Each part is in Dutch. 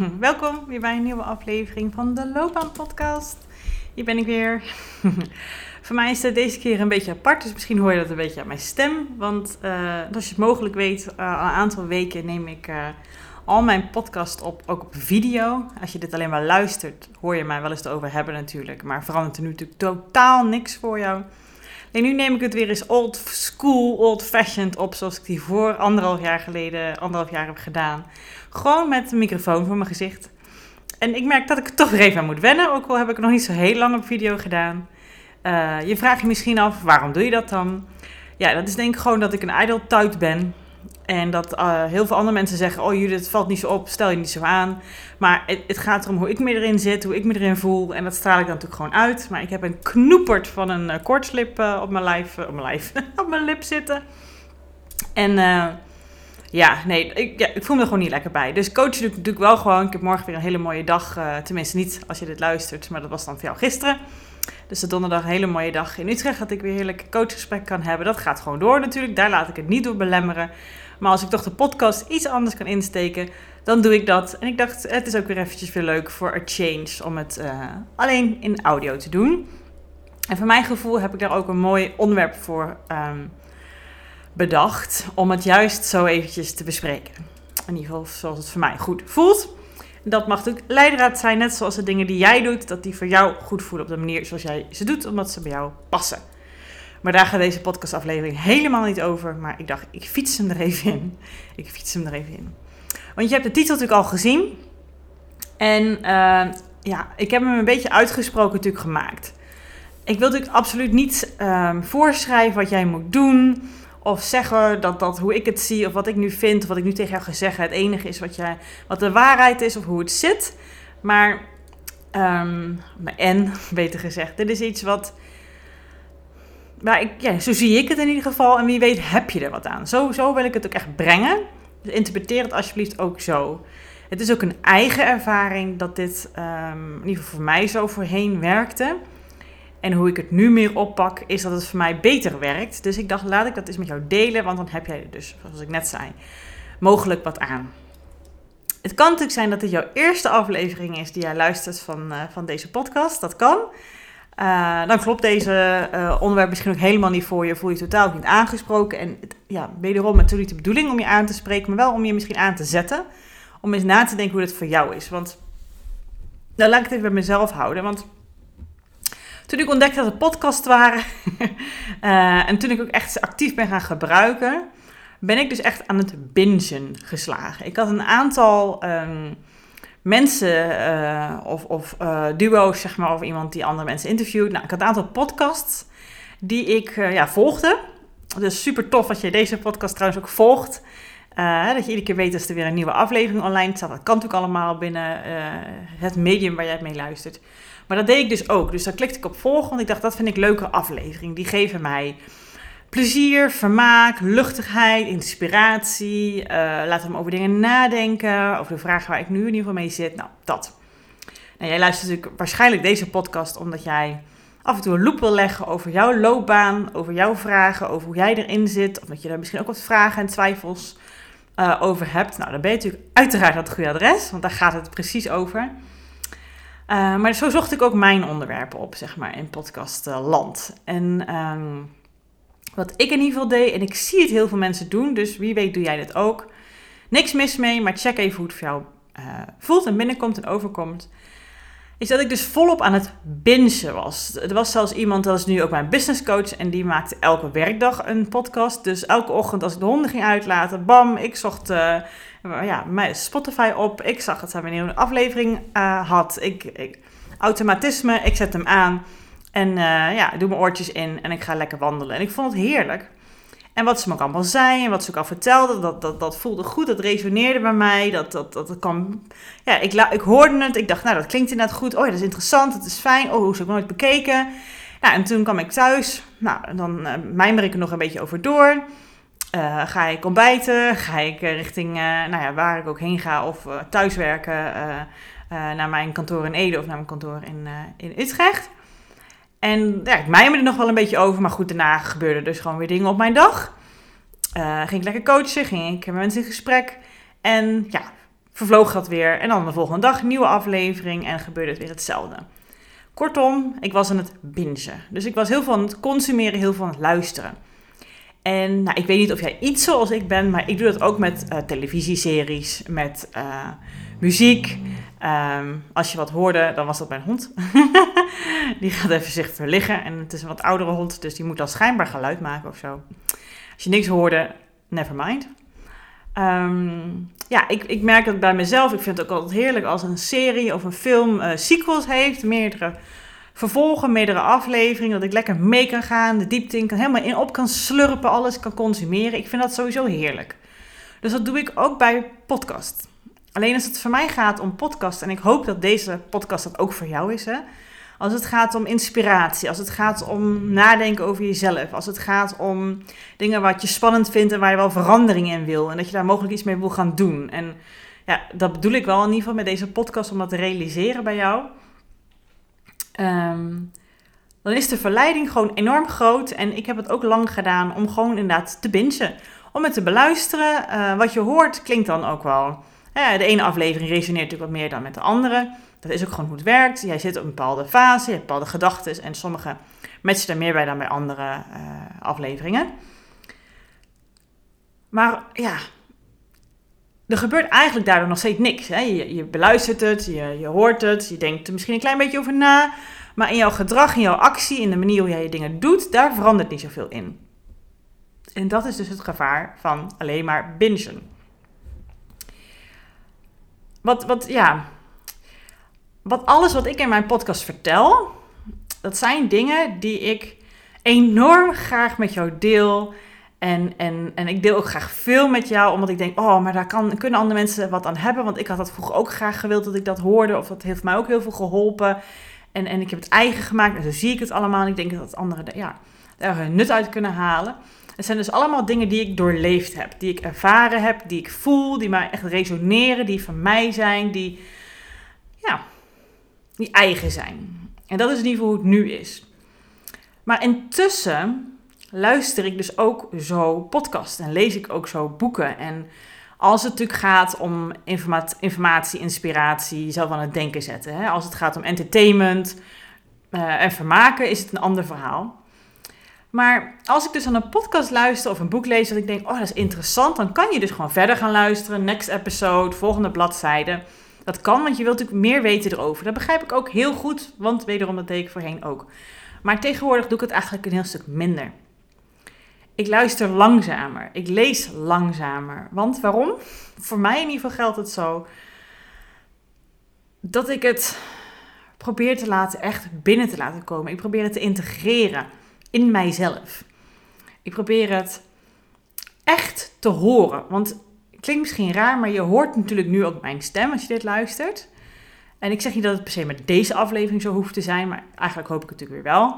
Welkom weer bij een nieuwe aflevering van de Loopbaan Podcast. Hier ben ik weer. Voor mij is het deze keer een beetje apart, dus misschien hoor je dat een beetje aan mijn stem. Want uh, als je het mogelijk weet, uh, al een aantal weken neem ik uh, al mijn podcast op, ook op video. Als je dit alleen maar luistert, hoor je mij wel eens erover hebben natuurlijk. Maar verandert er nu natuurlijk totaal niks voor jou. En nu neem ik het weer eens old school, old fashioned op, zoals ik die voor anderhalf jaar geleden, anderhalf jaar heb gedaan. Gewoon met een microfoon voor mijn gezicht. En ik merk dat ik er toch weer even aan moet wennen, ook al heb ik nog niet zo heel lang op video gedaan. Uh, je vraagt je misschien af, waarom doe je dat dan? Ja, dat is denk ik gewoon dat ik een idle tuit ben. En dat uh, heel veel andere mensen zeggen: Oh, Judith, het valt niet zo op, stel je niet zo aan. Maar het, het, gaat erom hoe ik me erin zit, hoe ik me erin voel. En dat straal ik dan natuurlijk gewoon uit. Maar ik heb een knoepert van een uh, koortslip uh, op mijn lijf, op mijn lijf, op mijn lip zitten. En ja, nee, ik, ik voel me er gewoon niet lekker bij. Dus coachen doe ik natuurlijk wel gewoon. Ik heb morgen weer een hele mooie dag. tenminste, niet als je dit luistert, maar dat was dan voor jou gisteren. Dus de donderdag een hele mooie dag in Utrecht. Dat ik weer heerlijk coachgesprek kan hebben. Dat gaat gewoon door natuurlijk. Daar laat ik het niet door belemmeren. Maar als ik toch de podcast iets anders kan insteken, dan doe ik dat. En ik dacht, het is ook weer eventjes weer leuk voor a change om het uh, alleen in audio te doen. En voor mijn gevoel heb ik daar ook een mooi onderwerp voor um, bedacht. Om het juist zo eventjes te bespreken. In ieder geval zoals het voor mij goed voelt. Dat mag natuurlijk leidraad zijn, net zoals de dingen die jij doet, dat die voor jou goed voelen op de manier zoals jij ze doet, omdat ze bij jou passen. Maar daar gaat deze podcastaflevering helemaal niet over. Maar ik dacht, ik fiets hem er even in. Ik fiets hem er even in. Want je hebt de titel natuurlijk al gezien. En uh, ja, ik heb hem een beetje uitgesproken natuurlijk gemaakt. Ik wil natuurlijk absoluut niet um, voorschrijven wat jij moet doen. Of zeggen dat dat hoe ik het zie of wat ik nu vind of wat ik nu tegen jou ga zeggen het enige is wat, jij, wat de waarheid is of hoe het zit. Maar, um, en beter gezegd, dit is iets wat maar ik, ja, zo zie ik het in ieder geval. En wie weet heb je er wat aan. Zo, zo wil ik het ook echt brengen. Dus interpreteer het alsjeblieft ook zo. Het is ook een eigen ervaring dat dit um, in ieder geval voor mij zo voorheen werkte. En hoe ik het nu meer oppak, is dat het voor mij beter werkt. Dus ik dacht, laat ik dat eens met jou delen, want dan heb jij er dus, zoals ik net zei, mogelijk wat aan. Het kan natuurlijk zijn dat dit jouw eerste aflevering is die jij luistert van, uh, van deze podcast. Dat kan. Uh, dan klopt deze uh, onderwerp misschien ook helemaal niet voor je. Voel je totaal niet aangesproken. En het, ja, wederom natuurlijk de bedoeling om je aan te spreken, maar wel om je misschien aan te zetten. Om eens na te denken hoe dit voor jou is. Want nou, laat ik het even bij mezelf houden. Want toen ik ontdekte dat er podcasts waren. uh, en toen ik ook echt actief ben gaan gebruiken. Ben ik dus echt aan het bingen geslagen. Ik had een aantal. Um, mensen uh, of, of uh, duo's, zeg maar, of iemand die andere mensen interviewt. Nou, ik had een aantal podcasts die ik uh, ja, volgde. Dus super tof dat je deze podcast trouwens ook volgt. dat je iedere keer weet als er weer een nieuwe aflevering online staat. Dat kan natuurlijk allemaal binnen het medium waar jij mee luistert. Maar dat deed ik dus ook. Dus daar klikte ik op volgen, want ik dacht dat vind ik leuke aflevering. Die geven mij plezier, vermaak, luchtigheid, inspiratie. Uh, laten we over dingen nadenken. Over de vragen waar ik nu in ieder geval mee zit. Nou, dat. Nou, jij luistert natuurlijk waarschijnlijk deze podcast omdat jij af en toe een loop wil leggen over jouw loopbaan, over jouw vragen, over hoe jij erin zit. Of dat je daar misschien ook wat vragen en twijfels uh, over hebt. Nou, dan ben je natuurlijk uiteraard het goede adres, want daar gaat het precies over. Uh, maar zo zocht ik ook mijn onderwerpen op, zeg maar, in podcastland. En... Um, wat ik in ieder geval deed, en ik zie het heel veel mensen doen, dus wie weet doe jij dit ook. Niks mis mee, maar check even hoe het voor jou uh, voelt en binnenkomt en overkomt. is dat ik dus volop aan het bingen was. Er was zelfs iemand, dat is nu ook mijn business coach, en die maakte elke werkdag een podcast. Dus elke ochtend als ik de honden ging uitlaten, bam, ik zocht uh, ja, mijn Spotify op. Ik zag dat zij een nieuwe aflevering uh, had. Ik, ik, automatisme, ik zet hem aan en uh, ja, doe mijn oortjes in en ik ga lekker wandelen. En ik vond het heerlijk. En wat ze me ook allemaal zei en wat ze ook al vertelde, dat, dat, dat voelde goed, dat resoneerde bij mij. Dat, dat, dat, dat ja, ik, ik hoorde het, ik dacht, nou dat klinkt inderdaad goed. Oh ja, dat is interessant, dat is fijn. Oh, hoe is het nooit bekeken? En toen kwam ik thuis. Nou, dan uh, mijmer ik er nog een beetje over door. Uh, ga ik ontbijten? Ga ik richting, nou ja, waar ik ook heen ga of thuiswerken naar mijn kantoor in Ede of naar mijn kantoor in, in Utrecht. En ja, ik mijmerde er nog wel een beetje over, maar goed, daarna gebeurde dus gewoon weer dingen op mijn dag. Uh, ging ik lekker coachen, ging ik met mensen in gesprek. En ja, vervloog dat weer. En dan de volgende dag nieuwe aflevering en gebeurde het weer hetzelfde. Kortom, ik was aan het bingen. Dus ik was heel aan het consumeren, heel aan het luisteren. En nou, ik weet niet of jij iets zoals ik ben, maar ik doe dat ook met uh, televisieseries, met uh, muziek. Um, als je wat hoorde, dan was dat mijn hond. die gaat even zich verliggen. En het is een wat oudere hond, dus die moet dan schijnbaar geluid maken of zo. Als je niks hoorde, never mind. Um, ja, ik, ik merk dat bij mezelf. Ik vind het ook altijd heerlijk als een serie of een film uh, sequels heeft. Meerdere vervolgen, meerdere afleveringen. Dat ik lekker mee kan gaan, de diepte in kan, helemaal in op kan slurpen, alles kan consumeren. Ik vind dat sowieso heerlijk. Dus dat doe ik ook bij podcast. Alleen als het voor mij gaat om podcast, en ik hoop dat deze podcast dat ook voor jou is, hè. Als het gaat om inspiratie, als het gaat om nadenken over jezelf, als het gaat om dingen wat je spannend vindt en waar je wel verandering in wil en dat je daar mogelijk iets mee wil gaan doen. En ja, dat bedoel ik wel in ieder geval met deze podcast om dat te realiseren bij jou. Um, dan is de verleiding gewoon enorm groot. En ik heb het ook lang gedaan om gewoon inderdaad te bingen. Om het te beluisteren. Uh, wat je hoort klinkt dan ook wel. De ene aflevering resoneert natuurlijk wat meer dan met de andere. Dat is ook gewoon hoe het werkt. Jij zit op een bepaalde fase, je hebt bepaalde gedachten. En sommige matchen er meer bij dan bij andere uh, afleveringen. Maar ja, er gebeurt eigenlijk daardoor nog steeds niks. Hè? Je, je beluistert het, je, je hoort het, je denkt er misschien een klein beetje over na. Maar in jouw gedrag, in jouw actie, in de manier hoe jij je dingen doet, daar verandert niet zoveel in. En dat is dus het gevaar van alleen maar bingen. Wat, wat, ja. Wat alles wat ik in mijn podcast vertel, dat zijn dingen die ik enorm graag met jou deel. En, en, en ik deel ook graag veel met jou, omdat ik denk, oh, maar daar kan, kunnen andere mensen wat aan hebben. Want ik had dat vroeger ook graag gewild dat ik dat hoorde, of dat heeft mij ook heel veel geholpen. En, en ik heb het eigen gemaakt en zo zie ik het allemaal. En ik denk dat anderen ja, er nut uit kunnen halen. Het zijn dus allemaal dingen die ik doorleefd heb, die ik ervaren heb, die ik voel, die mij echt resoneren, die van mij zijn, die, ja, die eigen zijn. En dat is in ieder geval hoe het nu is. Maar intussen luister ik dus ook zo podcast en lees ik ook zo boeken. En als het natuurlijk gaat om informatie, inspiratie, zelf aan het denken zetten. Hè? Als het gaat om entertainment uh, en vermaken, is het een ander verhaal. Maar als ik dus aan een podcast luister of een boek lees dat ik denk, oh dat is interessant, dan kan je dus gewoon verder gaan luisteren. Next episode, volgende bladzijde. Dat kan, want je wilt natuurlijk meer weten erover. Dat begrijp ik ook heel goed, want wederom dat deed ik voorheen ook. Maar tegenwoordig doe ik het eigenlijk een heel stuk minder. Ik luister langzamer. Ik lees langzamer. Want waarom? Voor mij in ieder geval geldt het zo dat ik het probeer te laten echt binnen te laten komen. Ik probeer het te integreren in mijzelf. Ik probeer het echt te horen. Want het klinkt misschien raar, maar je hoort natuurlijk nu ook mijn stem als je dit luistert. En ik zeg niet dat het per se met deze aflevering zo hoeft te zijn, maar eigenlijk hoop ik het natuurlijk weer wel.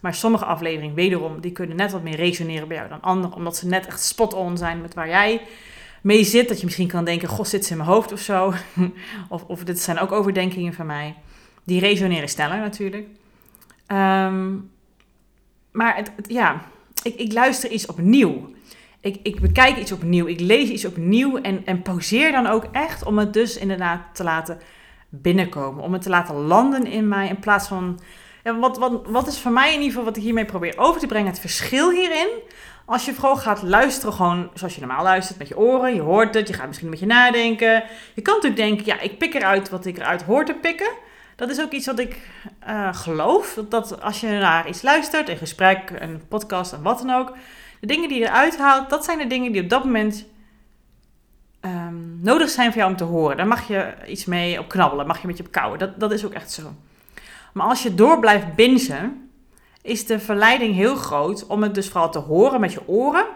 Maar sommige afleveringen, wederom, die kunnen net wat meer resoneren bij jou dan andere. Omdat ze net echt spot-on zijn met waar jij mee zit. Dat je misschien kan denken, goh, zit ze in mijn hoofd of zo. of, of dit zijn ook overdenkingen van mij. Die resoneren sneller natuurlijk. Um, maar het, ja, ik, ik luister iets opnieuw. Ik, ik bekijk iets opnieuw. Ik lees iets opnieuw. En, en pauzeer dan ook echt om het dus inderdaad te laten binnenkomen. Om het te laten landen in mij. In plaats van wat, wat, wat is voor mij in ieder geval wat ik hiermee probeer over te brengen, het verschil hierin. Als je vooral gaat luisteren, gewoon zoals je normaal luistert, met je oren, je hoort het, je gaat misschien met je nadenken. Je kan natuurlijk denken, ja, ik pik eruit wat ik eruit hoor te pikken. Dat is ook iets wat ik uh, geloof. Dat, dat, als je naar iets luistert, een gesprek, een podcast en wat dan ook. De dingen die je eruit haalt, dat zijn de dingen die op dat moment um, nodig zijn voor jou om te horen. Daar mag je iets mee op knabbelen, mag je met je op kouwen. Dat, dat is ook echt zo. Maar als je door blijft bingen, is de verleiding heel groot om het dus vooral te horen met je oren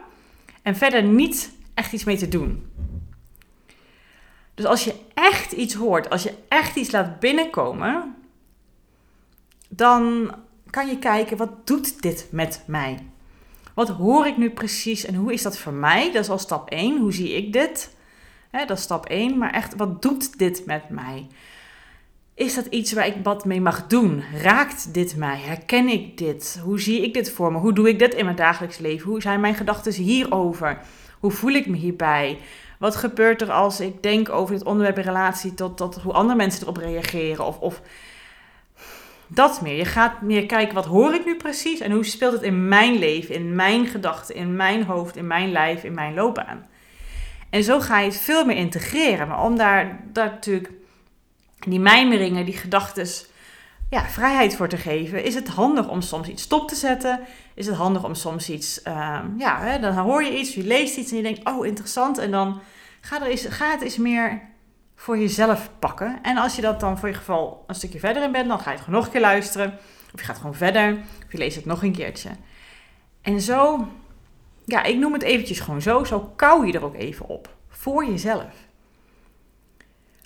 en verder niet echt iets mee te doen. Dus als je echt iets hoort, als je echt iets laat binnenkomen, dan kan je kijken, wat doet dit met mij? Wat hoor ik nu precies en hoe is dat voor mij? Dat is al stap 1. Hoe zie ik dit? dat is stap 1. Maar echt, wat doet dit met mij? Is dat iets waar ik wat mee mag doen? Raakt dit mij? Herken ik dit? Hoe zie ik dit voor me? Hoe doe ik dit in mijn dagelijks leven? Hoe zijn mijn gedachten hierover? Hoe voel ik me hierbij? Wat gebeurt er als ik denk over dit onderwerp in relatie tot, tot hoe andere mensen erop reageren? Of, of dat meer. Je gaat meer kijken, wat hoor ik nu precies? En hoe speelt het in mijn leven, in mijn gedachten, in mijn hoofd, in mijn lijf, in mijn loopbaan? En zo ga je het veel meer integreren. Maar om daar, daar natuurlijk die mijmeringen, die gedachten, ja, vrijheid voor te geven, is het handig om soms iets stop te zetten. Is het handig om soms iets, uh, ja, hè, dan hoor je iets, je leest iets en je denkt, oh interessant. En dan ga, er eens, ga het eens meer voor jezelf pakken. En als je dat dan voor je geval een stukje verder in bent, dan ga je het gewoon nog een keer luisteren. Of je gaat gewoon verder, of je leest het nog een keertje. En zo, ja, ik noem het eventjes gewoon zo, zo kou je er ook even op. Voor jezelf.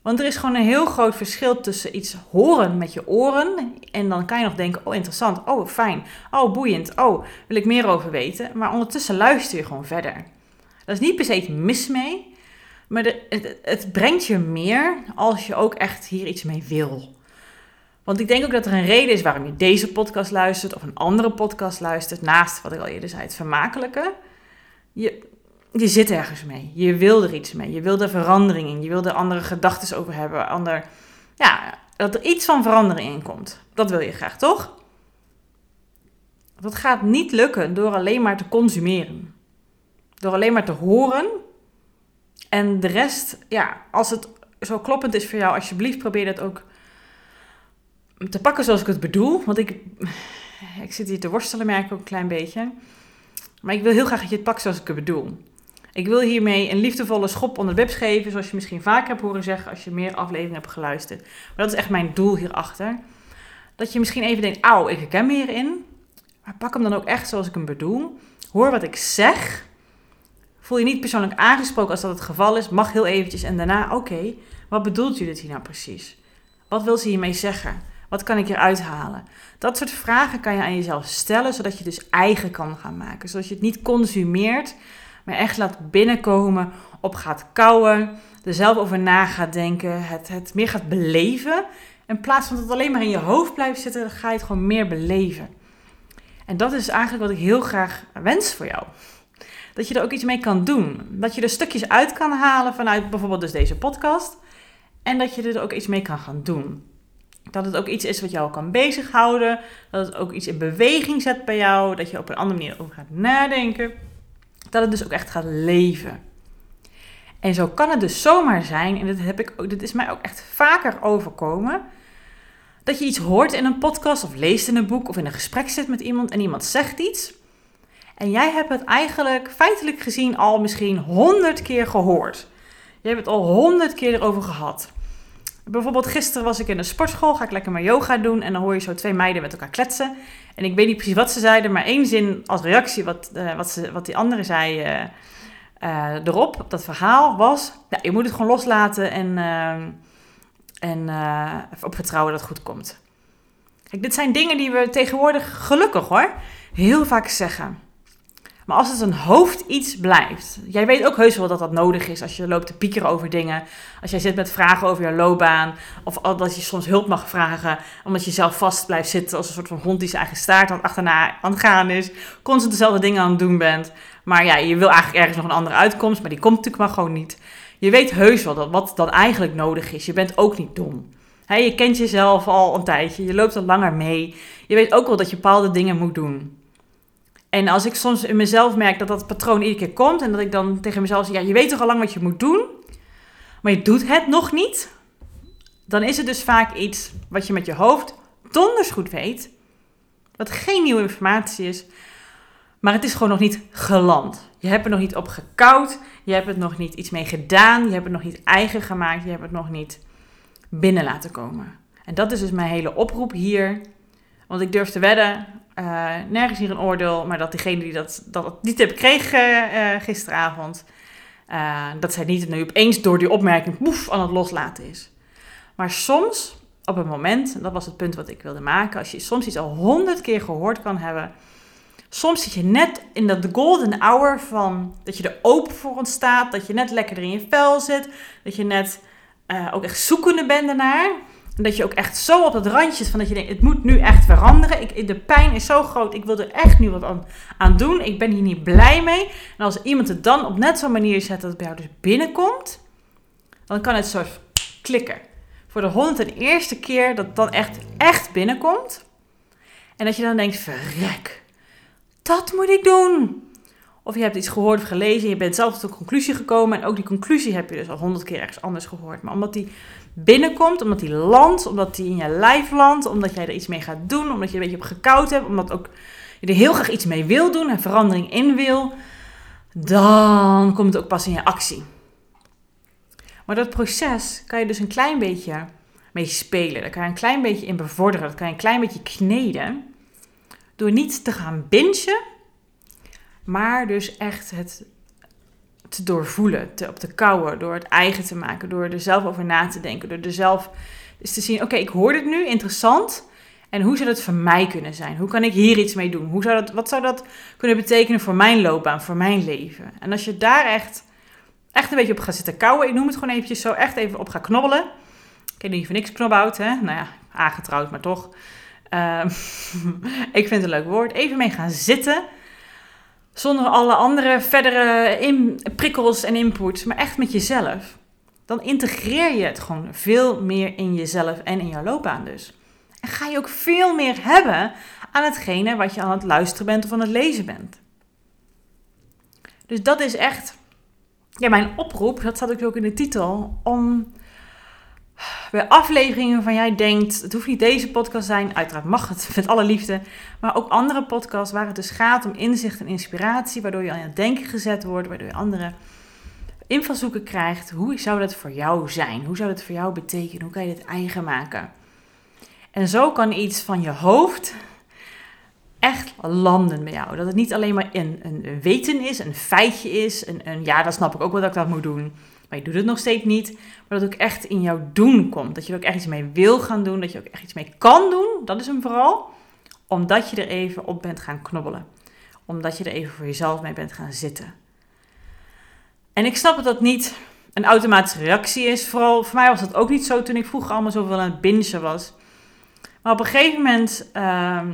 Want er is gewoon een heel groot verschil tussen iets horen met je oren. En dan kan je nog denken, oh interessant, oh fijn, oh boeiend, oh wil ik meer over weten. Maar ondertussen luister je gewoon verder. Dat is niet per se iets mis mee. Maar het, het, brengt je meer als je ook echt hier iets mee wil. Want ik denk ook dat er een reden is waarom je deze podcast luistert of een andere podcast luistert. Naast wat ik al eerder zei, het vermakelijke. Je, je zit ergens mee. Je wil er iets mee. Je wil er verandering in. Je wil er andere gedachten over hebben. Ander, ja, dat er iets van verandering in komt. Dat wil je graag, toch? Dat gaat niet lukken door alleen maar te consumeren. Door alleen maar te horen en de rest, ja, als het zo kloppend is voor jou, alsjeblieft probeer dat ook te pakken zoals ik het bedoel. Want ik, ik zit hier te worstelen, merk ik ook een klein beetje. Maar ik wil heel graag dat je het pakt zoals ik het bedoel. Ik wil hiermee een liefdevolle schop onder de webs geven, zoals je misschien vaker hebt horen zeggen als je meer afleveringen hebt geluisterd. Maar dat is echt mijn doel hierachter. Dat je misschien even denkt, auw, ik herken me hierin. Maar pak hem dan ook echt zoals ik hem bedoel. Hoor wat ik zeg. Voel je niet persoonlijk aangesproken als dat het geval is, mag heel eventjes en daarna, oké, wat bedoelt Judith hier nou precies? Wat wil ze hiermee zeggen? Wat kan ik eruit halen? Dat soort vragen kan je aan jezelf stellen, zodat je dus eigen kan gaan maken. Zodat je het niet consumeert, maar echt laat binnenkomen, op gaat kouwen, er zelf over na gaat denken, het, het meer gaat beleven. In plaats van dat het alleen maar in je hoofd blijft zitten, ga je het gewoon meer beleven. En dat is eigenlijk wat ik heel graag wens voor jou dat je er ook iets mee kan doen. Dat je er stukjes uit kan halen vanuit bijvoorbeeld dus deze podcast. En dat je er ook iets mee kan gaan doen. Dat het ook iets is wat jou kan bezighouden. Dat het ook iets in beweging zet bij jou. Dat je op een andere manier over gaat nadenken. Dat het dus ook echt gaat leven. En zo kan het dus zomaar zijn, en dit, heb ik dit is mij ook echt vaker overkomen, dat je iets hoort in een podcast of leest in een boek of in een gesprek zit met iemand en iemand zegt iets. En jij hebt het eigenlijk feitelijk gezien al misschien honderd keer gehoord. Je hebt het al honderd keer erover gehad. Bijvoorbeeld gisteren was ik in de sportschool, ga ik lekker mijn yoga doen en dan hoor je zo twee meiden met elkaar kletsen. En ik weet niet precies wat ze zeiden, maar één zin als reactie wat, uh, wat, ze, wat die andere zei uh, uh, erop, op dat verhaal, was... Ja, je moet het gewoon loslaten en, en op vertrouwen dat het goed komt. Kijk, dit zijn dingen die we tegenwoordig gelukkig hoor, heel vaak zeggen. Maar als het een hoofd iets blijft. Jij weet ook heus wel dat dat nodig is als je loopt te piekeren over dingen. Als jij zit met vragen over je loopbaan. Of dat je soms hulp mag vragen. Omdat je zelf vast blijft zitten als een soort van hond die zijn eigen staart aan achterna aan het gaan is. Constant dezelfde dingen aan het doen bent. Maar ja, je wil eigenlijk ergens nog een andere uitkomst. Maar die komt natuurlijk maar gewoon niet. Je weet heus wel dat wat dan eigenlijk nodig is. Je bent ook niet dom. je kent jezelf al een tijdje. Je loopt al langer mee. Je weet ook wel dat je bepaalde dingen moet doen. En als ik soms in mezelf merk dat dat patroon iedere keer komt en dat ik dan tegen mezelf zeg, ja, je weet toch al lang wat je moet doen, maar je doet het nog niet, dan is het dus vaak iets wat je met je hoofd donders goed weet, wat geen nieuwe informatie is, maar het is gewoon nog niet geland. Je hebt er nog niet op gekoud, je hebt het nog niet iets mee gedaan, je hebt het nog niet eigen gemaakt, je hebt het nog niet binnen laten komen. En dat is dus mijn hele oproep hier. Want ik durf te wedden, uh, nergens hier een oordeel, maar dat diegene die dat, dat tip kreeg uh, gisteravond, uh, dat zij niet nu opeens door die opmerking poef aan het loslaten is. Maar soms, op een moment, en dat was het punt wat ik wilde maken, als je soms iets al honderd keer gehoord kan hebben, soms zit je net in dat golden hour van dat je er open voor ontstaat, dat je net lekker in je vel zit, dat je net ook echt zoekende bent daarnaar. En dat je ook echt zo op het randje van dat je denkt, het moet nu echt veranderen. Ik, de pijn is zo groot, ik wil er echt nu wat aan, aan doen. Ik ben hier niet blij mee. En als iemand het dan op net zo'n manier zet dat het bij jou dus binnenkomt, dan kan het soort klikken. Voor de honderd en eerste keer dat het dan echt, echt binnenkomt. En dat je dan denkt, verrek, dat moet ik doen. Of je hebt iets gehoord of gelezen, je bent zelf tot een conclusie gekomen. En ook die conclusie heb je dus al honderd keer ergens anders gehoord. Maar omdat die binnenkomt, omdat die landt, omdat die in je lijf landt, omdat jij er iets mee gaat doen, omdat je een beetje op gekoud hebt, omdat ook je er heel graag iets mee wil doen en verandering in wil, dan komt het ook pas in je actie. Maar dat proces kan je dus een klein beetje mee spelen. Daar kan je een klein beetje in bevorderen. Dat kan je een klein beetje kneden. Door niet te gaan bingen, maar dus echt het te doorvoelen, te, op te kouwen, door het eigen te maken, door er zelf over na te denken, door er zelf eens te zien, oké, ik hoor dit nu, interessant. En hoe zou dat voor mij kunnen zijn? Hoe kan ik hier iets mee doen? Hoe zou dat, wat zou dat kunnen betekenen voor mijn loopbaan, voor mijn leven? En als je daar echt, echt een beetje op gaat zitten kouwen, ik noem het gewoon eventjes zo, echt even op gaat knobbelen. Ik ken niet voor niks knobhout, hè? Nou ja, aangetrouwd, maar toch. Uh, ik vind het een leuk woord. Even mee gaan zitten zonder alle andere verdere prikkels en inputs, maar echt met jezelf. Dan integreer je het gewoon veel meer in jezelf en in jouw loopbaan dus. En ga je ook veel meer hebben aan hetgene wat je aan het luisteren bent of aan het lezen bent. Dus dat is echt ja, mijn oproep, dat staat ook in de titel, om bij afleveringen van jij denkt, het hoeft niet deze podcast zijn, uiteraard mag het met alle liefde, maar ook andere podcasts waar het dus gaat om inzicht en inspiratie, waardoor je aan het denken gezet wordt, waardoor je andere invalshoeken krijgt. Hoe zou dat voor jou zijn? Hoe zou dat voor jou betekenen? Hoe kan je dit eigen maken? En zo kan iets van je hoofd echt landen bij jou. Dat het niet alleen maar een, een weten is, een feitje is, een, een ja, dat snap ik ook wel dat ik dat moet doen maar je doet het nog steeds niet. Maar dat ook echt in jouw doen komt. Dat je er ook echt iets mee wil gaan doen. Dat je ook echt iets mee kan doen. Dat is hem vooral. Omdat je er even op bent gaan knobbelen. Omdat je er even voor jezelf mee bent gaan zitten. En ik snap dat dat niet een automatische reactie is. Vooral voor mij was dat ook niet zo toen ik vroeger allemaal zoveel aan het bingen was. Maar op een gegeven moment... Ehm,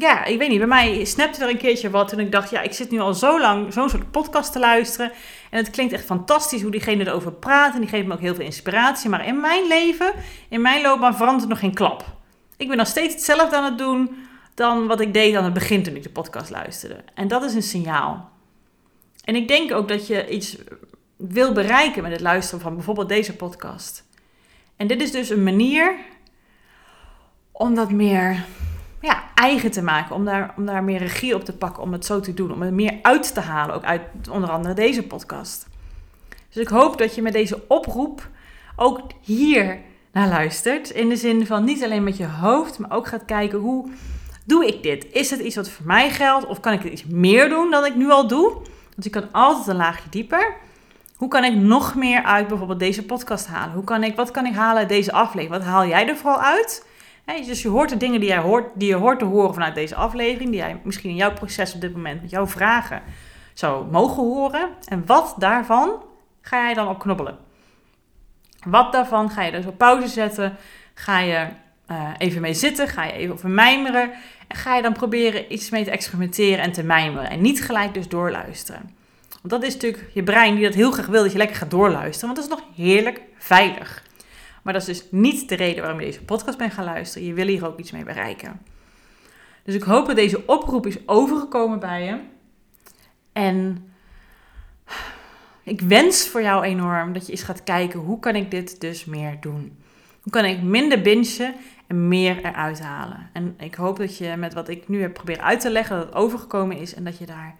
ja, ik weet niet, bij mij snapte er een keertje wat toen ik dacht, ja, ik zit nu al zo lang zo'n soort podcast te luisteren. En het klinkt echt fantastisch hoe diegene erover praat en die geeft me ook heel veel inspiratie. Maar in mijn leven, in mijn loopbaan verandert nog geen klap. Ik ben nog steeds hetzelfde aan het doen dan wat ik deed aan het begin toen ik de podcast luisterde. En dat is een signaal. En ik denk ook dat je iets wil bereiken met het luisteren van bijvoorbeeld deze podcast. En dit is dus een manier om dat meer eigen te maken. Om daar, om daar meer regie op te pakken, om het zo te doen. Om er meer uit te halen, ook uit onder andere deze podcast. Dus ik hoop dat je met deze oproep ook hier naar luistert. In de zin van niet alleen met je hoofd, maar ook gaat kijken hoe doe ik dit? Is het iets wat voor mij geldt? Of kan ik iets meer doen dan ik nu al doe? Want je kan altijd een laagje dieper. Hoe kan ik nog meer uit bijvoorbeeld deze podcast halen? Hoe kan ik, wat kan ik halen uit deze aflevering? Wat haal jij er vooral uit? Dus je hoort de dingen die, jij hoort, die je hoort te horen vanuit deze aflevering, die jij misschien in jouw proces op dit moment met jouw vragen zou mogen horen. En wat daarvan ga jij dan op knobbelen? Wat daarvan ga je dus op pauze zetten? Ga je uh, even mee zitten? Ga je even over mijmeren? En ga je dan proberen iets mee te experimenteren en te mijmeren? En niet gelijk dus doorluisteren. Want dat is natuurlijk je brein die dat heel graag wil, dat je lekker gaat doorluisteren. Want dat is nog heerlijk veilig. Maar dat is dus niet de reden waarom je deze podcast bent gaan luisteren. Je wil hier ook iets mee bereiken. Dus ik hoop dat deze oproep is overgekomen bij je. En ik wens voor jou enorm dat je eens gaat kijken hoe kan ik dit dus meer doen. kan ik minder bingen en meer eruit halen. En ik hoop dat je met wat ik nu heb proberen uit te leggen, dat het overgekomen is en dat je daar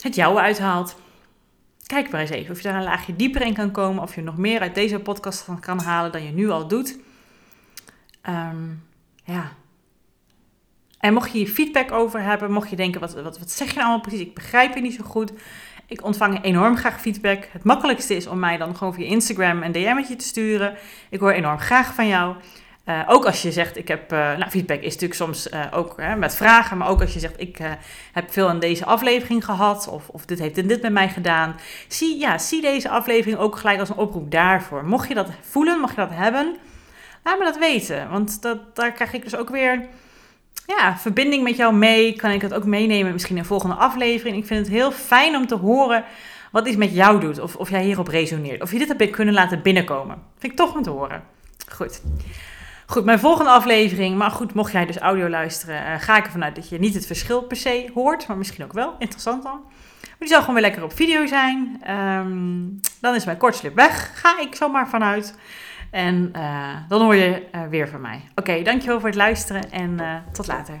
het jouwe uithaalt. Kijk maar eens even of je daar een laagje dieper in kan komen, of je nog meer uit deze podcast kan halen dan je nu al doet. Ehm, ja. En mocht je hier feedback over hebben, mocht je denken, wat, wat, wat zeg je nou allemaal precies? Ik begrijp je niet zo goed. Ik ontvang enorm graag feedback. Het makkelijkste is om mij dan gewoon via Instagram een DM'tje te sturen. Ik hoor enorm graag van jou. Uh, ook als je zegt, ik heb, uh, nou feedback is natuurlijk soms uh, ook met vragen, maar ook als je zegt, ik heb veel aan deze aflevering gehad, of, of dit heeft dit met mij gedaan. Zie, ja, zie deze aflevering ook gelijk als een oproep daarvoor. Mocht je dat voelen, mocht je dat hebben, laat me dat weten, want dat, daar krijg ik dus ook weer ja, verbinding met jou mee. Kan ik het ook meenemen misschien in volgende aflevering. Ik vind het heel fijn om te horen wat iets met jou doet, of, of jij hierop resoneert, of je dit hebt kunnen laten binnenkomen. Vind ik toch om te horen. Goed. Goed, mijn volgende aflevering, maar goed, mocht jij dus audio luisteren, uh, ga ik ervan uit dat je niet het verschil per se hoort, maar misschien ook wel. Interessant dan. Maar die zal gewoon weer lekker op video zijn. Um, dan is mijn kortslip weg, ga ik zomaar vanuit. En uh, dan hoor je uh, weer van mij. Oké, dankjewel voor het luisteren en tot later.